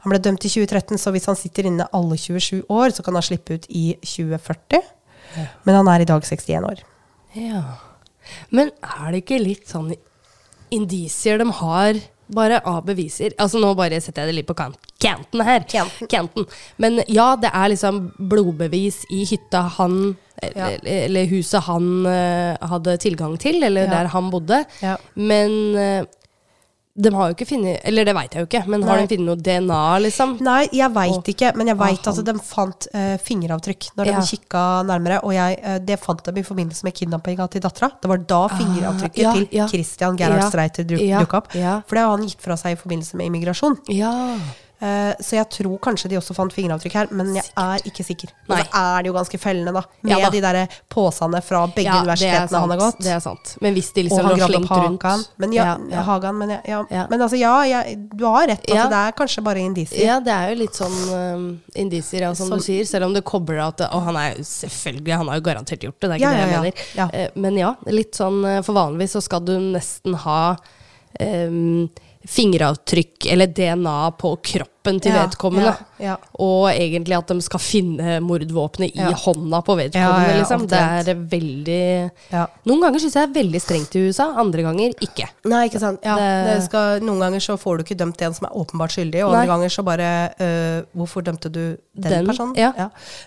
Han ble dømt i 2013, så hvis han sitter inne alle 27 år, så kan han slippe ut i 2040. Men han er i dag 61 år. Ja. Men er det ikke litt sånn indisier de har bare av beviser? Altså nå bare setter jeg det litt på kant kanten her. Kanten. Kanten. Men ja, det er liksom blodbevis i hytta han Ja. eller, eller huset han uh, hadde tilgang til, eller Ja. der han bodde. Ja. Men eh, de har jo ikke funnet Eller det veit jeg jo ikke, men har Nei. de funnet noe DNA, liksom? Nei, jeg veit ikke, men jeg veit at de fant uh, fingeravtrykk når Ja. de kikka nærmere. Og jeg, uh, det fant de i forbindelse med kidnappinga til dattera. Det var da fingeravtrykket ja, til ja. Christian Gerhard Ja. Streiter duk, Ja, dukka opp. ja. For det har han gitt fra seg i forbindelse med immigrasjon. Ja. Eh, så jeg tror kanskje de også fant fingeravtrykk her, men jeg er ikke sikker. Men Nei. så er det jo ganske fellende, da. Med Ja da. de der posene fra begge Ja, er universitetene han har gått. Det er sant. Men hvis de og liksom han lå gravde opp rundt hagen. Men ja, ja. Hagan, men, ja, men altså, ja, jeg, du har rett. Altså. Det er kanskje bare indisier. Ja, det er jo litt sånn um, indisier, ja, som som, du sier. Selv om det kobler at Og han er jo selvfølgelig, han har jo garantert gjort det, det er ikke det jeg mener. Ja. Eh, men ja, litt sånn eh, For vanligvis så skal du nesten ha um, fingeravtrykk eller DNA på kroppen til Ja, vedkommende. ja, ja. Og egentlig at de skal finne mordvåpenet i hånda på vedkommende. Liksom. Det er veldig Ja. Noen ganger syns jeg det er veldig strengt i USA, andre ganger ikke. Nei, ikke sant. Ja, det... Skal, noen ganger så får du ikke dømt en som er åpenbart skyldig, og Nei. andre ganger så bare øh, Hvorfor dømte du den, Den, personen? ja.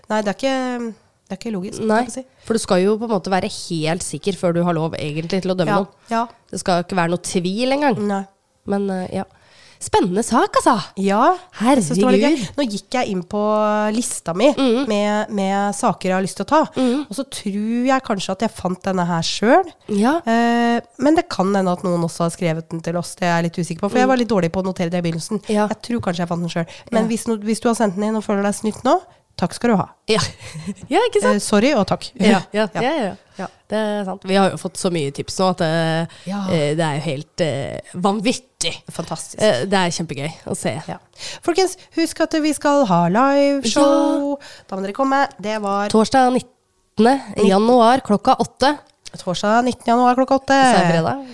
Nei, det er ikke, det er ikke logisk. Nei, si. for du skal jo på en måte være helt sikker før du har lov egentlig til å dømme Ja. noen. Det skal ikke være noe tvil engang. Nei. Men eh, ja. Spennende sak, altså! Ja, Herregud. Nå gikk jeg inn på lista mi med, med saker jeg har lyst til å ta, og så tror jeg kanskje at jeg fant denne her sjøl. Ja. Eh, men det kan hende at noen også har skrevet den til oss. Det er jeg litt usikker på, for jeg var litt dårlig på å notere det i begynnelsen. Ja. Jeg tror kanskje jeg fant den sjøl. Men Ja. hvis, hvis du har sendt den inn og føler deg snytt nå, takk skal du ha. Ja. ja, ikke Eh, sant? sorry og takk. Ja, ja, ja. Det er sant. Vi har jo fått så mye tips nå at det, Ja. eh, det er jo helt eh, vanvittig. Fantastisk. Eh, det er kjempegøy å se. Ja. Folkens, husk at vi skal ha liveshow. Da må dere komme. Det var Torsdag 19. januar klokka åtte. torsdag 19. januar klokka åtte. Sa jeg fredag?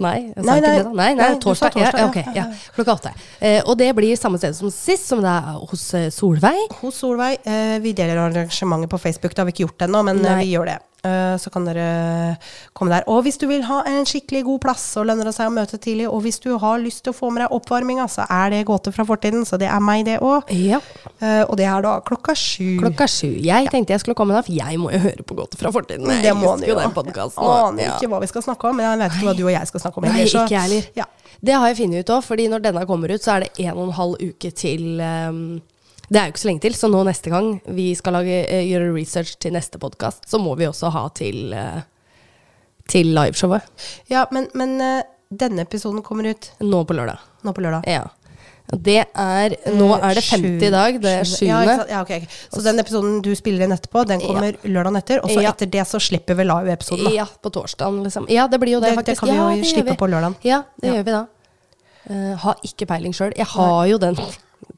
Nei, jeg sa Nei, ikke nei. da. Nei, nei, Nei, torsdag. torsdag, ja, ja. ok, ja. Klokka åtte. Eh, og det blir samme sted som sist, som det er hos eh, Solveig. Hos Solveig. Eh, vi deler arrangementet på Facebook. Det har vi ikke gjort ennå, men eh, vi gjør det. Eh, Så kan dere komme der. Og hvis du vil ha en skikkelig god plass, så lønner det seg å møte tidlig. Og hvis du har lyst til å få med deg oppvarminga, så er det gåter fra fortiden. Så det er meg, det òg. Ja. Og det er da klokka sju. Klokka sju. Jeg tenkte jeg skulle komme da, for jeg må jo høre på Gåter fra fortiden. Jeg det må husker jo den podcasten. Aner Ja. ikke hva vi skal snakke om, men jeg vet ikke hva du og jeg skal snakke om. Heller, så- ikke heller. Ja. Det har jeg funnet ut òg, fordi når denne kommer ut, så er det en og en halv uke til ehm, Det er jo ikke så lenge til, så nå neste gang vi skal lage, eh, gjøre research til neste podkast, så må vi også ha til, eh, til liveshowet. ja, men, men eh, denne episoden kommer ut Nå på lørdag. nå på lørdag. Ja. Det er Nå er det femte i dag, det er 7. Ja, ja, ok, okay. Så den episoden du spiller inn etterpå, den kommer lørdagen etter. Og så Ja. etter det så slipper vi live-episoden. Ja, på torsdagen, liksom. Ja, det blir jo det, Det- det kan vi jo ja, slippe vi. på lørdagen. Ja, det Ja. gjør vi da. Uh, har ikke peiling sjøl. Jeg har jo den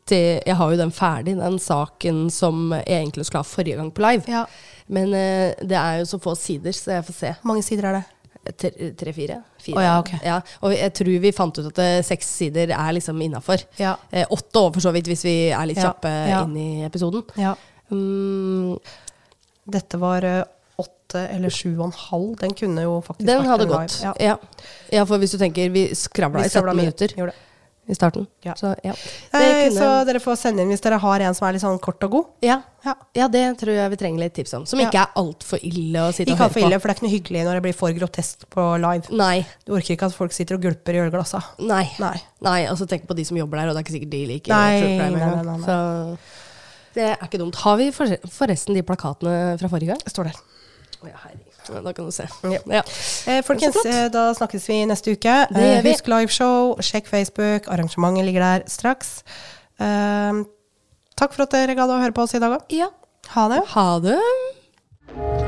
til, Jeg har jo den ferdig, den saken som jeg egentlig skulle ha forrige gang på live. Ja. Men eh, det er jo så få sider, så jeg får se. Hvor mange sider er det? Tre-fire? Tre, oh, ja, okay. ja, og jeg tror vi fant ut at eh, seks sider er liksom innafor. Ja. Eh, åtte over, for så vidt, hvis vi er litt Ja, kjappe ja. inn i episoden. Ja. Mm, Dette var eh, åtte eller sju og en halv. Den kunne jo faktisk den vært en live. gått. Ja. Ja. ja, for hvis du tenker Vi skravla i 17 skravla mye. minutter Gjorde det. I starten. Ja. Så ja. Det Eh, kunne- Så dere får sende inn hvis dere har en som er litt sånn kort og god. ja. Ja. ja, det tror jeg vi trenger litt tips om. Som Ja. ikke er altfor ille å sitte Ikke og høre altfor ille, for det er ikke noe hyggelig når det blir for grotesk på live. Nei. Du orker ikke at folk sitter og gulper i ølglassa. Nei. Nei. Nei, altså tenk på de som jobber der, og det er ikke sikkert de liker Nei, true crime engang. Så det er ikke dumt. Har vi forresten de plakatene fra forrige gang? Det står der. Oh, ja, herregud. Da kan du se. Ja. Ja. Eh, folkens, eh, da snakkes vi neste uke. Eh, husk liveshow, sjekk Facebook, arrangementet ligger der straks. Eh, takk for at dere gadd å høre på oss i dag òg. ja. Ha det. Ha det.